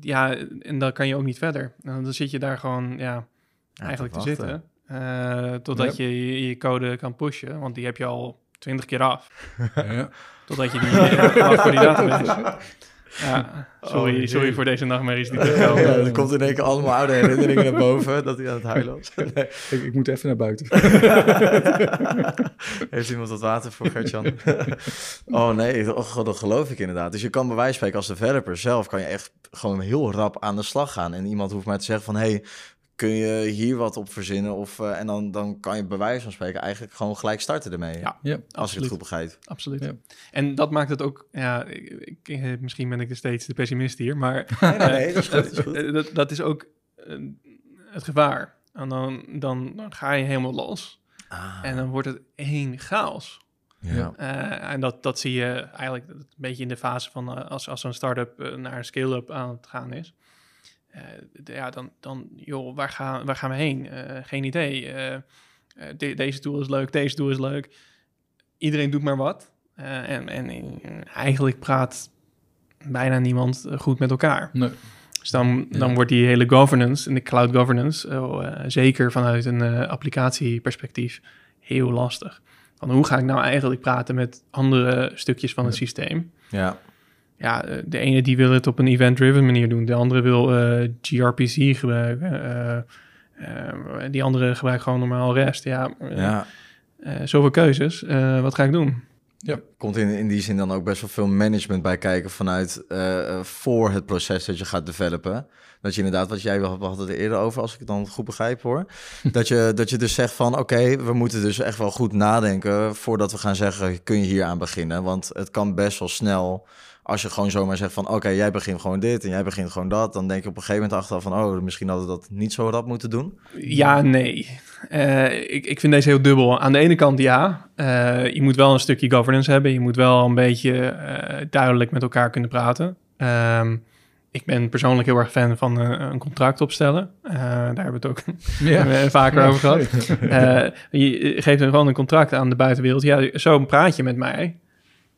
ja, en dan kan je ook niet verder. Dan zit je daar gewoon, ja, eigenlijk te zitten. Uh, totdat je je code kan pushen, want die heb je al twintig keer af. *laughs* ja. Totdat je die uh, voor die database. *laughs* Ja, sorry, oh, sorry voor deze nachtmerries die *laughs* ja, Er komt in één keer allemaal oude herinneringen naar boven dat hij aan het huilen was. Nee. Ik, ik, moet even naar buiten. Heeft iemand wat water voor Gertjan? oh nee, oh, dat geloof ik inderdaad. Dus je kan bij wijze van spreken als developer zelf... kan je echt gewoon heel rap aan de slag gaan. En iemand hoeft maar te zeggen van... hey, kun je hier wat op verzinnen. Of, uh, en dan, dan kan je bij wijze van spreken eigenlijk gewoon gelijk starten ermee. Ja, ja als absoluut. je het goed begrijpt. Absoluut. Ja. En dat maakt het ook, ja, ik, ik, misschien ben ik steeds de pessimist hier, maar *laughs* nee, nee, dat, is goed, dat, is goed. Eh, dat, dat, is ook uh, het gevaar. En dan, dan, dan ga je helemaal los. Ah. En dan wordt het één chaos. Ja. Uh, en dat, dat zie je eigenlijk een beetje in de fase van als, als een start-up naar een scale-up aan het gaan is. Uh, ja, dan, dan, joh, waar, gaan waar gaan we heen? Uh, geen idee. Uh, de, deze tool is leuk, deze tool is leuk. Iedereen doet maar wat. en, en eigenlijk praat bijna niemand goed met elkaar. Nee. Dus dan, dan wordt die hele governance en de cloud governance, zeker vanuit een applicatieperspectief, heel lastig. Van hoe ga ik nou eigenlijk praten met andere stukjes van het systeem? Ja ja, eh, de ene die wil het op een event-driven manier doen. De andere wil uh, eh, gRPC gebruiken. Uh, die andere gebruikt gewoon normaal REST. Ja, ja. zoveel keuzes. wat ga ik doen? Ja. Komt in, in die zin dan ook best wel veel management bij kijken vanuit voor het proces dat je gaat developen. Dat je inderdaad, wat jij had het eerder over, als ik het dan goed begrijp hoor. *laughs* dat, je, dat je dus zegt van oké, we moeten dus echt wel goed nadenken voordat we gaan zeggen, kun je hier aan beginnen? Want het kan best wel snel als je gewoon zomaar zegt van oké, jij begint gewoon dit en jij begint gewoon dat, dan denk je op een gegeven moment achteraf van oh, misschien hadden we dat niet zo rap moeten doen. Ja, nee. Uh, ik, ik vind deze heel dubbel. Aan de ene kant ja, uh, je moet wel een stukje governance hebben. Je moet wel een beetje uh, duidelijk met elkaar kunnen praten. Um, ik ben persoonlijk heel erg fan van een contract opstellen. daar hebben we het ook *laughs* ja. *laughs* vaker over gehad. je geeft gewoon een contract aan de buitenwereld. Ja, zo praat je met mij.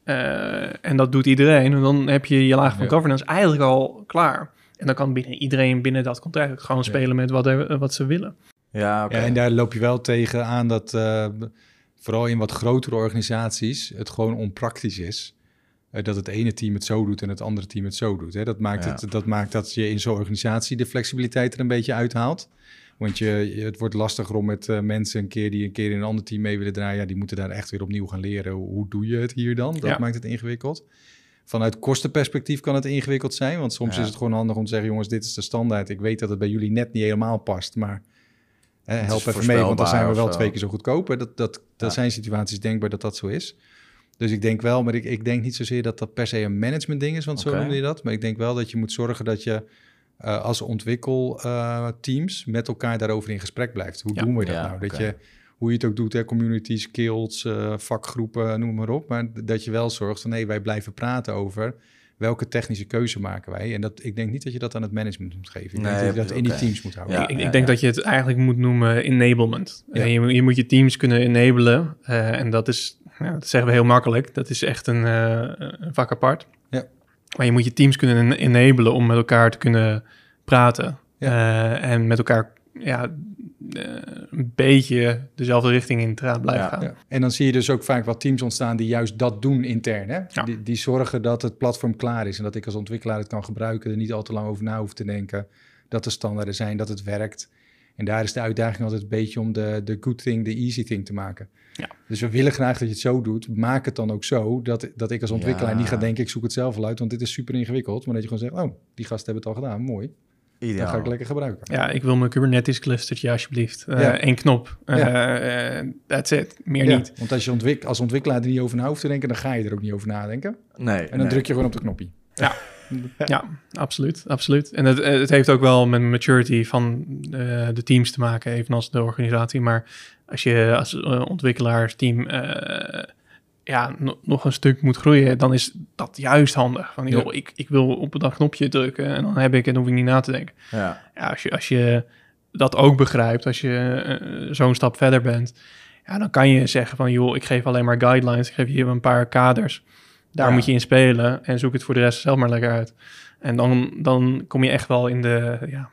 Uh, en dat doet iedereen. En dan heb je je laag van governance eigenlijk al klaar. En dan kan binnen iedereen binnen dat contract gewoon spelen met wat, er, wat ze willen. Ja, okay. ja, en daar loop je wel tegen aan dat uh, vooral in wat grotere organisaties het gewoon onpraktisch is. Uh, dat het ene team het zo doet en het andere team het zo doet. Hè? Dat, maakt het, dat maakt dat je in zo'n organisatie de flexibiliteit er een beetje uithaalt. Want je, het wordt lastiger om met uh, mensen een keer die een keer in een ander team mee willen draaien. Ja, die moeten daar echt weer opnieuw gaan leren. Hoe, doe je het hier dan? Dat maakt het ingewikkeld. Vanuit kostenperspectief kan het ingewikkeld zijn. Want soms is het gewoon handig om te zeggen: jongens, dit is de standaard. Ik weet dat het bij jullie net niet helemaal past. Maar help even mee, want dan zijn we wel twee keer zo goedkoop. Dat, dat, dat zijn situaties denkbaar dat dat zo is. Dus ik denk wel, maar ik, ik denk niet zozeer dat dat per se een management ding is, want zo noemde je dat. Maar ik denk wel dat je moet zorgen dat je uh, als ontwikkelteams uh, met elkaar daarover in gesprek blijft. Hoe doen we dat nou? Dat je, hoe je het ook doet, hè, communities, skills, uh, vakgroepen, noem maar op. Maar dat je wel zorgt van, nee, wij blijven praten over welke technische keuze maken wij. En dat, ik denk niet dat je dat aan het management moet geven. Ik denk dat je dat in die teams moet houden. Ja, ik, ik denk dat je het eigenlijk moet noemen enablement. Je, je, moet je teams kunnen enablen. en dat is ja, dat zeggen we heel makkelijk. Dat is echt een, uh, een vak apart. Maar je moet je teams kunnen enablen om met elkaar te kunnen praten. Uh, en met elkaar ja, uh, een beetje dezelfde richting in te blijven gaan. Ja. En dan zie je dus ook vaak wat teams ontstaan die juist dat doen intern. Hè? Die, die zorgen dat het platform klaar is en dat ik als ontwikkelaar het kan gebruiken, er niet al te lang over na hoef te denken, dat er standaarden zijn, dat het werkt. En daar is de uitdaging altijd een beetje om de, de good thing, de easy thing te maken. Ja. Dus we willen graag dat je het zo doet. Maak het dan ook zo dat, dat ik als ontwikkelaar niet ga denken, ik zoek het zelf wel uit, want dit is super ingewikkeld. Maar dat je gewoon zegt, oh, die gasten hebben het al gedaan, mooi. Ideaal. Dan ga ik lekker gebruiken. Ja, ik wil mijn Kubernetes clustertje alsjeblieft. Uh, ja. Eén knop. Uh, uh, that's it. Meer niet. Want als je ontwik als ontwikkelaar er niet over na hoeft te denken, dan ga je er ook niet over nadenken. Nee. En dan druk je gewoon op de knopje. Ja. *laughs* Ja, absoluut, absoluut. En het, het heeft ook wel met maturity van uh, de teams te maken, evenals de organisatie. Maar als je als uh, ontwikkelaarsteam ja, nog een stuk moet groeien, dan is dat juist handig. Van, joh, ik, ik wil op dat knopje drukken en dan heb ik en hoef ik niet na te denken. Ja. ja als, je, als je dat ook begrijpt, als je zo'n stap verder bent, ja, dan kan je zeggen van, joh, ik geef alleen maar guidelines, ik geef je een paar kaders. Daar moet je in spelen en zoek het voor de rest zelf maar lekker uit. En dan, dan kom je echt wel in de ja,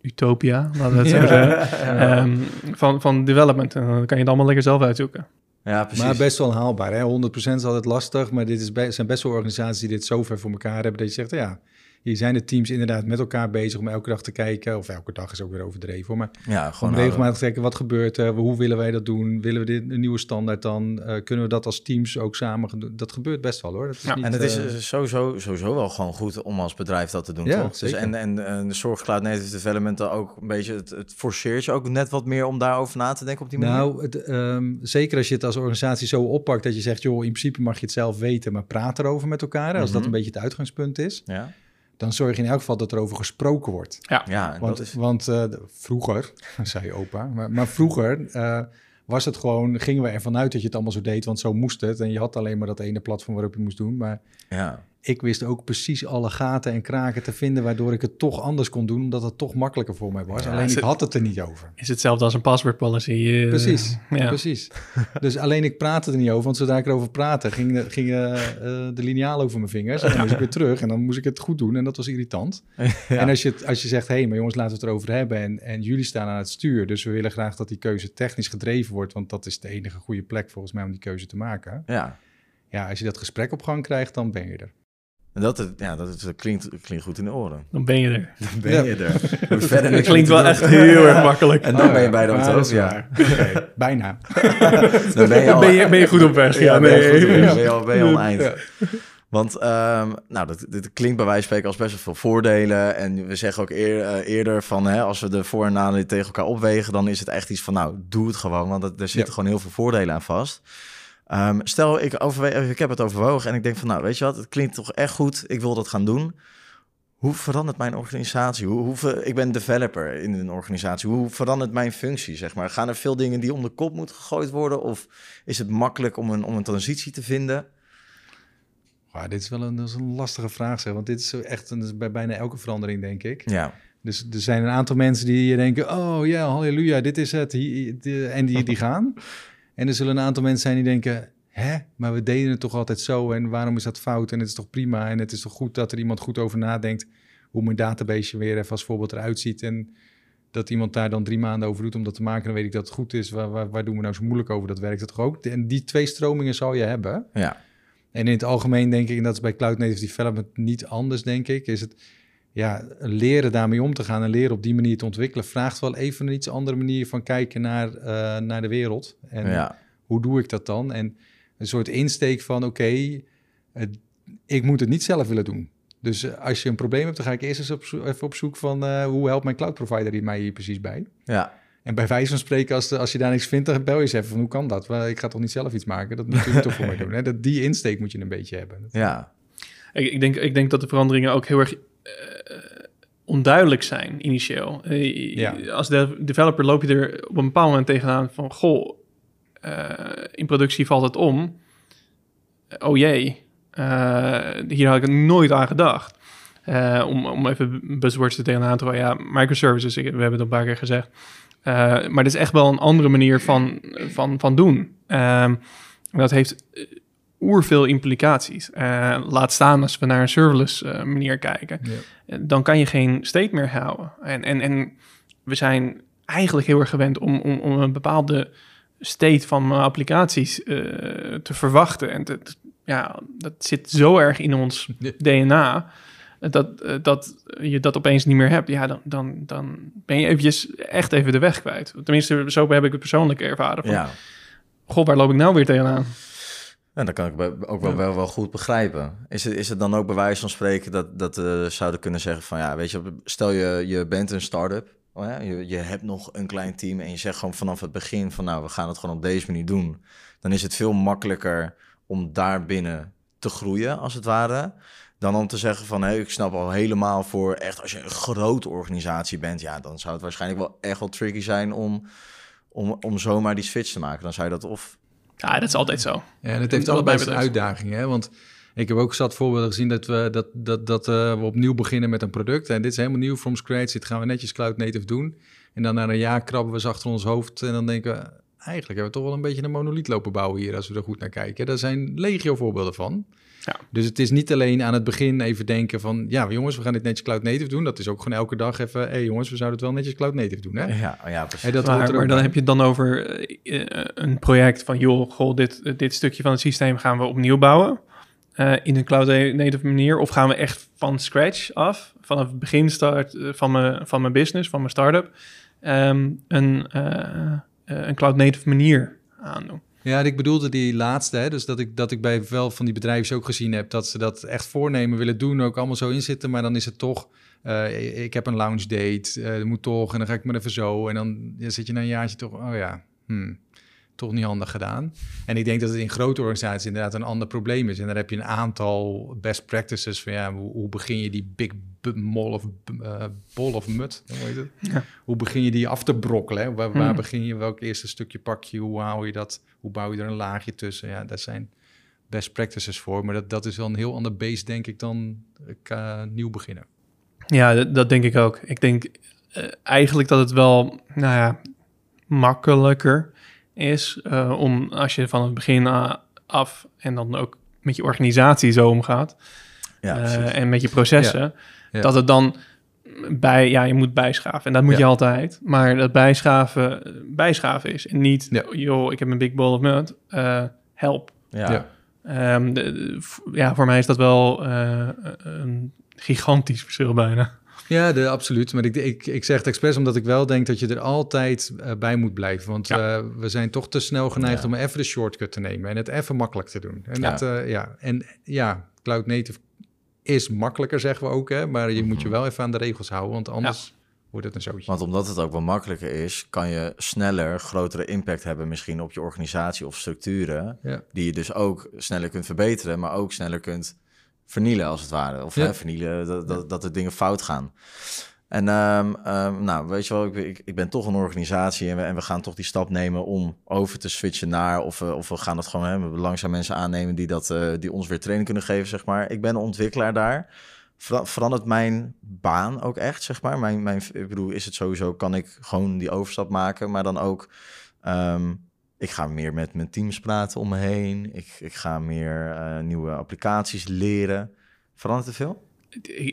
utopia, laten we het zo zeggen, *laughs* um, van, van development. En dan kan je het allemaal lekker zelf uitzoeken. Ja, precies. Maar best wel haalbaar. Hè? 100% is altijd lastig, maar dit is zijn best wel organisaties die dit zo ver voor elkaar hebben dat je zegt, ja, hier zijn de teams inderdaad met elkaar bezig om elke dag te kijken. Of elke dag is ook weer overdreven. Maar ja, gewoon regelmatig te kijken, wat gebeurt er? Hoe willen wij dat doen? Willen we dit een nieuwe standaard dan? Uh, kunnen we dat als teams ook samen doen? Dat gebeurt best wel hoor. Dat is ja, niet, en het is uh, sowieso, sowieso wel gewoon goed om als bedrijf dat te doen, ja, toch? Dus en, en, en de Zorg Cloud Native Development ook een beetje, het, het forceert je ook net wat meer om daarover na te denken op die manier? Nou, het, um, zeker als je het als organisatie zo oppakt dat je zegt, joh, in principe mag je het zelf weten, maar praat erover met elkaar. Als dat mhm. een beetje het uitgangspunt is. Ja dan zorg je in elk geval dat er over gesproken wordt. Ja, ja want, is... want uh, vroeger, *laughs* zei opa, maar, maar vroeger uh, was het gewoon, gingen we ervan uit dat je het allemaal zo deed, want zo moest het. En je had alleen maar dat ene platform waarop je moest doen. Maar ja ik wist ook precies alle gaten en kraken te vinden, waardoor ik het toch anders kon doen, omdat het toch makkelijker voor mij was. alleen ik had het er niet over. Is hetzelfde als een password policy? Uh, precies, ja. precies. Dus alleen ik praatte er niet over, want zodra ik erover praatte, ging, de, ging uh, de lineaal over mijn vingers. En dan moest ik weer terug en dan moest ik het goed doen en dat was irritant. *laughs* En als je, als je zegt, hé, hey, maar jongens, laten we het erover hebben en, en jullie staan aan het stuur, dus we willen graag dat die keuze technisch gedreven wordt, want dat is de enige goede plek volgens mij om die keuze te maken. Ja. Ja, als je dat gesprek op gang krijgt, dan ben je er. En dat, ja, dat, klinkt, klinkt goed in de oren. Dan ben je er. *laughs* Dan ben je er. Verder dat klinkt wel echt heel erg makkelijk. En dan ben je bij de Autopia. Ja. bijna. *laughs* dan ben je, al, ben, je, ben je goed op weg. Ja, ben, je ben, je al, ben je al een eind. Want um, nou, dat, dit klinkt bij wijze van spreken als best wel veel voordelen. En we zeggen ook eer, uh, eerder van hè, als we de voor- en nadelen tegen elkaar opwegen, dan is het echt iets van nou, doe het gewoon. Want er zitten gewoon heel veel voordelen aan vast. Um, stel, ik, overweeg, ik heb het overwogen en ik denk van, nou, weet je wat, het klinkt toch echt goed, ik wil dat gaan doen. Hoe verandert mijn organisatie? Hoe, hoe, ik ben developer in een organisatie. Hoe verandert mijn functie, zeg maar? Gaan er veel dingen die om de kop moeten gegooid worden? Of is het makkelijk om een, om een transitie te vinden? Ja, dit is wel een, is een lastige vraag, zeg. Want dit is echt een, bij bijna elke verandering, denk ik. Ja. Dus er zijn een aantal mensen die denken... oh ja, halleluja, dit is het. En die, die gaan. En er zullen een aantal mensen zijn die denken: hè, maar we deden het toch altijd zo en waarom is dat fout? En het is toch prima en het is toch goed dat er iemand goed over nadenkt hoe mijn database weer even als voorbeeld eruit ziet. En dat iemand daar dan drie maanden over doet om dat te maken, dan weet ik dat het goed is. Waar, waar, waar doen we nou zo moeilijk over? Dat werkt het toch ook? En die twee stromingen zou je hebben. Ja. En in het algemeen denk ik, en dat is bij Cloud Native Development niet anders, denk ik, is het ja, leren daarmee om te gaan en leren op die manier te ontwikkelen, vraagt wel even een iets andere manier van kijken naar, uh, naar de wereld. En hoe doe ik dat dan? En een soort insteek van, oké, okay, ik moet het niet zelf willen doen. Dus eh, als je een probleem hebt, dan ga ik eerst eens op even op zoek van uh, hoe helpt mijn cloud provider hier mij hier precies bij. Ja. En bij wijze van spreken, als, als je daar niks vindt, dan bel je eens even van hoe kan dat? ik ga toch niet zelf iets maken? Dat moet je toch voor mij doen. Hè? Dat, die insteek moet je een beetje hebben. Ja. Ik, ik, denk, ik denk dat de veranderingen ook heel erg onduidelijk zijn initieel. ja. Als de developer loop je er op een bepaald moment tegenaan van... goh, in productie valt het om. oh jee, hier had ik nooit aan gedacht. Om, om even buzzwords er tegenaan te gooien. Ja, microservices, we hebben het een paar keer gezegd. Maar dit is echt wel een andere manier van, van, van doen. Uh, dat heeft oerveel implicaties. Uh, laat staan als we naar een serverless manier kijken. Ja. Dan kan je geen state meer houden. En, en, en we zijn eigenlijk heel erg gewend om, om, om een bepaalde state van applicaties te verwachten. En te, ja, dat zit zo erg in ons DNA dat, eh, dat je dat opeens niet meer hebt, ja, dan, dan, dan ben je eventjes echt even de weg kwijt. Tenminste, zo heb ik het persoonlijk ervaren. Van, ja. God, waar loop ik nou weer tegenaan? En dat kan ik ook wel, wel, wel goed begrijpen. Is het, is het dan ook bij wijze van spreken dat, dat we zouden kunnen zeggen van... ja, weet je, stel je, je bent een start-up, oh ja, je, je hebt nog een klein team... en je zegt gewoon vanaf het begin van nou, we gaan het gewoon op deze manier doen. Dan is het veel makkelijker om daar binnen te groeien, als het ware... Dan om te zeggen van, hé, ik snap al helemaal voor echt, als je een grote organisatie bent, ja, dan zou het waarschijnlijk wel echt wel tricky zijn om, om, om zomaar die switch te maken. Dan zou je dat of... Ja, dat is altijd zo. En het heeft allebei zijn uitdagingen, hè? want ik heb ook zat voorbeelden gezien dat we, dat, dat, dat uh, we opnieuw beginnen met een product. En dit is helemaal nieuw, from scratch. Dit gaan we netjes cloud native doen. En dan na een jaar krabben we ze achter ons hoofd en dan denken we, eigenlijk hebben we toch wel een beetje een monoliet lopen bouwen hier, als we er goed naar kijken. Daar zijn legio voorbeelden van. Ja. Dus het is niet alleen aan het begin even denken van... ja, jongens, we gaan dit netjes cloud native doen. Dat is ook gewoon elke dag even... hé hey, jongens, we zouden het wel netjes cloud native doen, hè? Ja, ja precies. Hey, dat maar, maar dan heb je het dan over eh, eh, een project van... joh, goh, dit, dit stukje van het systeem gaan we opnieuw bouwen... Uh, in een cloud native manier? Of gaan we echt van scratch af, vanaf het begin start van mijn, van mijn business, van mijn start-up, um, een, uh, een cloud native manier aandoen? Ja, ik bedoelde die laatste, hè, dus dat ik, dat ik bij wel van die bedrijven ook gezien heb dat ze dat echt voornemen willen doen, ook allemaal zo inzitten, maar dan is het toch, uh, ik heb een lounge date, dat moet toch, en dan ga ik maar even zo, en dan ja, zit je na een jaartje toch, oh ja, hmm, toch niet handig gedaan. En ik denk dat het in grote organisaties inderdaad een ander probleem is. En daar heb je een aantal best practices van ja, hoe, hoe begin je die big mol of uh, bol of mud, hoe, heet het? Ja. hoe begin je die af te brokkelen? Waar, waar hmm. begin je, welk eerste stukje pak je, hoe hou je dat, hoe bouw je er een laagje tussen? Ja, dat zijn best practices voor, maar dat, dat is wel een heel ander base, denk ik, dan uh, nieuw beginnen. Ja, dat, dat, denk ik ook. Ik denk uh, eigenlijk dat het wel, nou ja, makkelijker is uh, om als je van het begin af en dan ook met je organisatie zo omgaat ja, uh, en met je processen, ja. Ja. dat het dan bij, ja, je moet bijschaven en dat moet je altijd, maar dat bijschaven, bijschaven is en niet, joh, ik heb een big ball of mud, uh, help. Ja. Um, de, ja, voor mij is dat wel een gigantisch verschil bijna. Ja, de, absoluut. Maar ik, ik, ik zeg het expres omdat ik wel denk dat je er altijd uh, bij moet blijven. Want ja. uh, we zijn toch te snel geneigd ja. om even de shortcut te nemen en het even makkelijk te doen. En, ja. Dat, uh, ja. en ja, cloud native is makkelijker, zeggen we ook. Hè? Maar je mm -hmm. moet je mhm. wel even aan de regels houden, want anders wordt het een zootje. Want omdat het ook wel makkelijker is, kan je sneller grotere impact hebben misschien op je organisatie of structuren. Die je dus ook sneller kunt verbeteren, maar ook sneller kunt vernielen als het ware. Of ja. hè, vernielen, dat, dat, dat er dingen fout gaan. En um, um, nou, weet je wel, ik, ik, ben toch een organisatie en we, en we gaan toch die stap nemen om over te switchen naar, of, of we gaan het gewoon, hè, langzaam mensen aannemen die, dat, uh, die ons weer training kunnen geven, zeg maar. Ik ben ontwikkelaar daar. Ver, verandert mijn baan ook echt, zeg maar? Mijn, mijn, ik bedoel, is het sowieso, kan ik gewoon die overstap maken, maar dan ook... Um, ik ga meer met mijn teams praten om me heen. Ik, ik ga meer uh, nieuwe applicaties leren. Verandert er veel?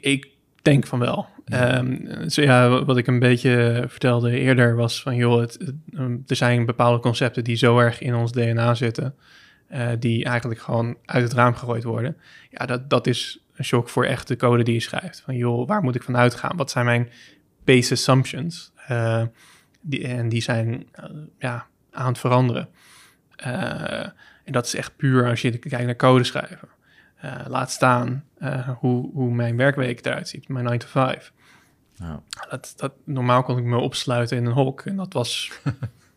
Ik denk van wel. Ja. Um, ja, wat ik een beetje vertelde eerder was van... joh, het, het, er zijn bepaalde concepten die zo erg in ons DNA zitten... Uh, die eigenlijk gewoon uit het raam gegooid worden. Ja, dat, dat is een shock voor echt de code die je schrijft. Van joh, waar moet ik van uitgaan? Wat zijn mijn base assumptions? Uh, die, en die zijn ja, aan het veranderen. En dat is echt puur als je kijkt naar code schrijven. laat staan hoe, hoe mijn werkweek eruit ziet, mijn 9 to 5. Ja. Dat, dat, normaal kon ik me opsluiten in een hok en dat was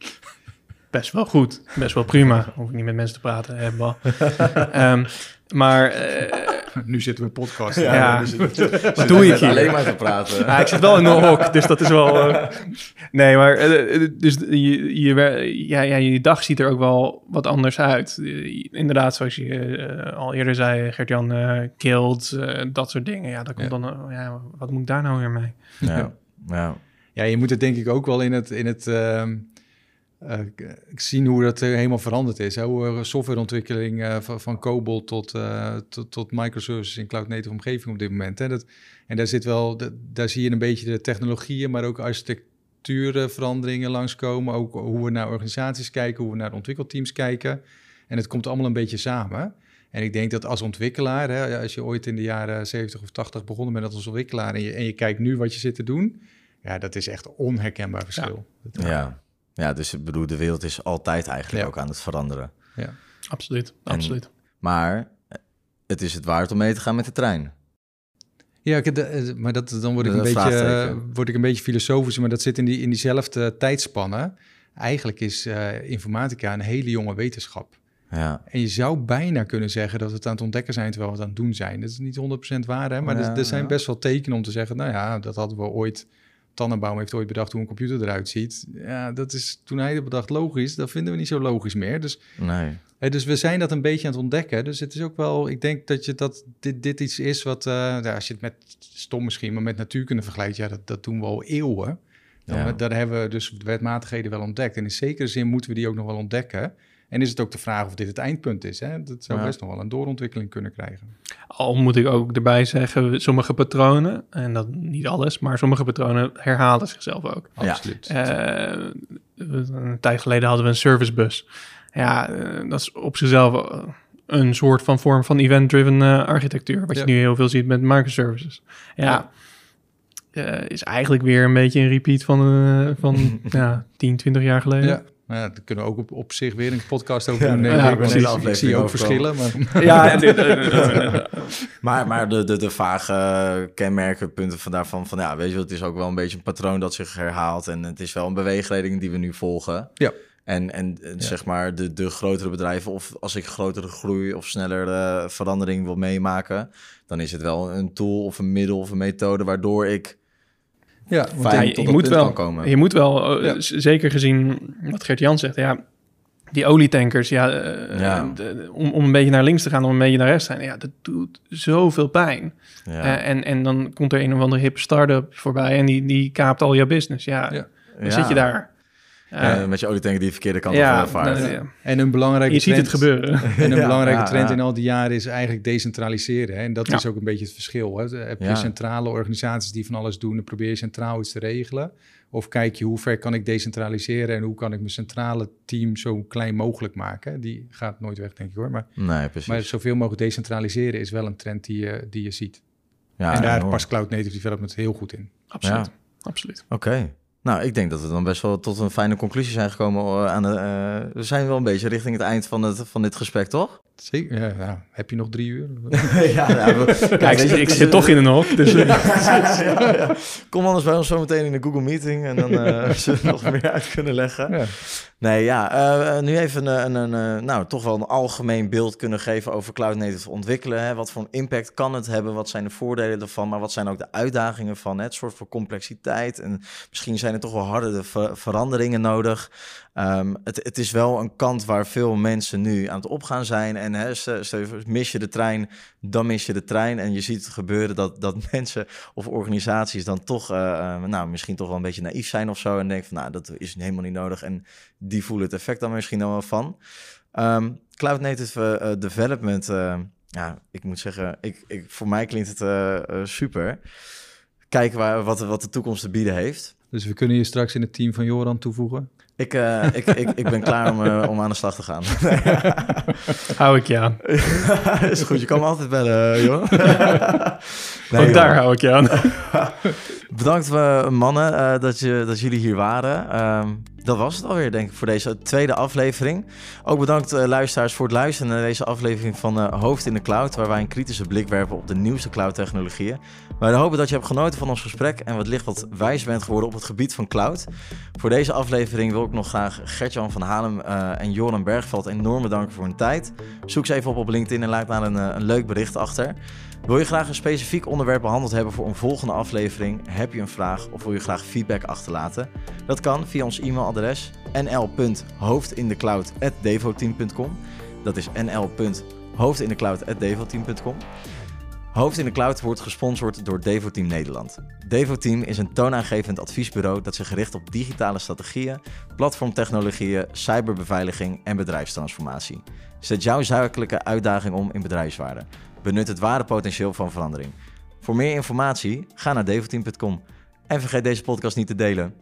*laughs* best wel goed, best wel prima. Hoef ik niet met mensen te praten hebben. *laughs* um, maar *laughs* nu zitten we in podcast. Ja, ja. *laughs* wat doe ik hier? Alleen maar te praten. Ja, ik zit wel in een *laughs* hok, dus dat is wel... Uh... Nee, maar uh, dus je, je, ja, ja, je dag ziet er ook wel wat anders uit. inderdaad, zoals je uh, al eerder zei, Gert-Jan, killed, dat soort dingen. Ja, dat komt ja. dan... ja, wat moet ik daar nou weer mee? Ja, ja. ja je moet het denk ik ook wel in het... In het ehm, uh, zien hoe dat helemaal veranderd is. Hè? Hoe softwareontwikkeling uh, van, van COBOL tot, uh, tot, tot microservices in cloud native omgeving op dit moment. Hè? Dat, en daar zit wel, daar zie je een beetje de technologieën, maar ook architectuurveranderingen langskomen. Ook hoe we naar organisaties kijken, hoe we naar ontwikkelteams kijken. En het komt allemaal een beetje samen. En ik denk dat als ontwikkelaar, hè, als je ooit in de jaren 70 of 80 begonnen bent als ontwikkelaar en je, en je kijkt nu wat je zit te doen, ja, dat is echt onherkenbaar verschil. Ja. ja. Ja, dus ik bedoel, de wereld is altijd eigenlijk ook aan het veranderen. Ja, absoluut. absoluut. Maar het is het waard om mee te gaan met de trein. Ja, eh, maar dat, dan word ik, een beetje, word ik een beetje filosofisch, maar dat zit in, die, in diezelfde tijdspannen. Eigenlijk is uh, informatica een hele jonge wetenschap. Ja. En je zou bijna kunnen zeggen dat we het aan het ontdekken zijn terwijl we het aan het doen zijn. Dat is niet 100% waar, hè? maar er, er, zijn best wel tekenen om te zeggen, nou ja, dat hadden we ooit Tannenbaum heeft ooit bedacht hoe een computer eruit ziet. Ja, dat is toen hij het bedacht logisch. Dat vinden we niet zo logisch meer. Dus, nee. Hè, dus we zijn dat een beetje aan het ontdekken. Dus het is ook wel, ik denk dat je dat dit, dit iets is wat, uh, ja, als je het met stom misschien, maar met natuurkunde vergelijkt, ja, dat, dat doen we al eeuwen. Dan, ja. Daar hebben we dus wetmatigheden wel ontdekt. En in zekere zin moeten we die ook nog wel ontdekken. En is het ook de vraag of dit het eindpunt is. Hè? Dat zou best nog wel een doorontwikkeling kunnen krijgen. Al moet ik ook erbij zeggen, sommige patronen, en dat niet alles, maar sommige patronen herhalen zichzelf ook. Absoluut. Uh, een tijd geleden hadden we een servicebus. Ja, uh, dat is op zichzelf eh, een soort van vorm van event-driven uh, architectuur, wat je nu heel veel ziet met microservices. Ja. is eigenlijk weer een beetje een repeat van, van *laughs* ja, 10, 20 jaar geleden. Ja, ja, daar kunnen we ook op, op zich weer een podcast over doen. Ja, ik, ik, zie ook verschillen. Maar... Ja, maar, maar de, de, de vage kenmerken, punten van daarvan, van ja, weet je, het is ook wel een beetje een patroon dat zich herhaalt. En het is wel een beweegreding die we nu volgen. Ja. En, en zeg maar de, de grotere bedrijven, of als ik grotere groei of snellere verandering wil meemaken, dan is het wel een tool of een middel of een methode waardoor ik ja, je, moet wel, komen. je moet wel, zeker gezien wat Gert-Jan zegt, ja, die olietankers, ja, uh, ja. om, om een beetje naar links te gaan, om een beetje naar rechts te gaan, ja, dat doet zoveel pijn. Ja. Uh, en, en dan komt er een of andere hip start-up voorbij en die, die kaapt al jouw business. Ja, ja. dan zit je daar. Uh, met je olietanker die de verkeerde kant ja, op vaart. ja. En een belangrijke je trend, ziet het gebeuren. *laughs* En een belangrijke trend in al die jaren is eigenlijk decentraliseren. Hè? En dat is ook een beetje het verschil. Hè? Heb je centrale organisaties die van alles doen... en probeer je centraal iets te regelen. Of kijk je hoe ver kan ik decentraliseren... en hoe kan ik mijn centrale team zo klein mogelijk maken. Die gaat nooit weg, denk ik hoor. Maar, nee, precies. maar zoveel mogelijk decentraliseren is wel een trend die je, die je ziet. Ja, en daar past Cloud Native Development heel goed in. Absoluut. Absoluut. Oké. Nou, ik denk dat we dan best wel tot een fijne conclusie zijn gekomen. Eh, aan de, uh, we zijn wel een beetje richting het eind van, het, van dit gesprek, toch? Zeker, ja, nou, Heb je nog drie uur? *laughs* ja, nou, *laughs* Kijk, ik, zit toch in een hok. Dus... *laughs* ja, Kom anders bij ons zo meteen in de Google Meeting en dan uh, zullen we nog meer uit kunnen leggen. Nee, ja, nu even een, een, een, nou, toch wel een algemeen beeld kunnen geven over cloud native ontwikkelen. Hè. Wat voor impact kan het hebben? Wat zijn de voordelen ervan? Maar wat zijn ook de uitdagingen van het soort van complexiteit? En misschien zijn er toch wel harde veranderingen nodig. Um, het, het, is wel een kant waar veel mensen nu aan het opgaan zijn. En hè, mis je de trein, dan mis je de trein. En je ziet het gebeuren dat, dat *laughs* mensen of organisaties dan toch, uh, nou, misschien toch wel een beetje naïef zijn of zo. En denken van, nou, dat is helemaal niet nodig. En die voelen het effect dan misschien dan wel van. Um, Cloud Native uh, Development, ja, ik moet zeggen, ik, ik, voor mij klinkt het super. Kijken waar, wat, wat de toekomst te bieden heeft. Dus we kunnen je straks in het team van Joran toevoegen. Ik, uh, *laughs* ik, ik, ik ben klaar om, uh, om aan de slag te gaan. *laughs* hou ik je aan. *laughs* is goed, je kan me altijd bellen, joh. nee, Ook daar hou ik je aan. Bedankt uh, mannen dat, je, dat jullie hier waren. Um, dat was het alweer, denk ik, voor deze tweede aflevering. Ook bedankt uh, luisteraars voor het luisteren naar deze aflevering van uh, Hoofd in de Cloud, waar wij een kritische blik werpen op de nieuwste cloud-technologieën. Wij hopen dat je hebt genoten van ons gesprek en wat licht wat wijs bent geworden op gebied van cloud. Voor deze aflevering wil ik nog graag Gertjan van Halem uh, en Joran Bergveld enorm bedanken voor hun tijd. Zoek ze even op op LinkedIn en laat daar een, een leuk bericht achter. Wil je graag een specifiek onderwerp behandeld hebben voor een volgende aflevering? Heb je een vraag of wil je graag feedback achterlaten? Dat kan via ons e-mailadres nl.hoofdindecloud.devoteam.com Dat is nl.hoofdindecloud.devoteam.com Hoofd in de Cloud wordt gesponsord door Devoteam Nederland. Devoteam is een toonaangevend adviesbureau dat zich richt op digitale strategieën, platformtechnologieën, cyberbeveiliging en bedrijfstransformatie. Zet jouw zakelijke uitdaging om in bedrijfswaarde. Benut het ware potentieel van verandering. Voor meer informatie ga naar devoteam.com en vergeet deze podcast niet te delen.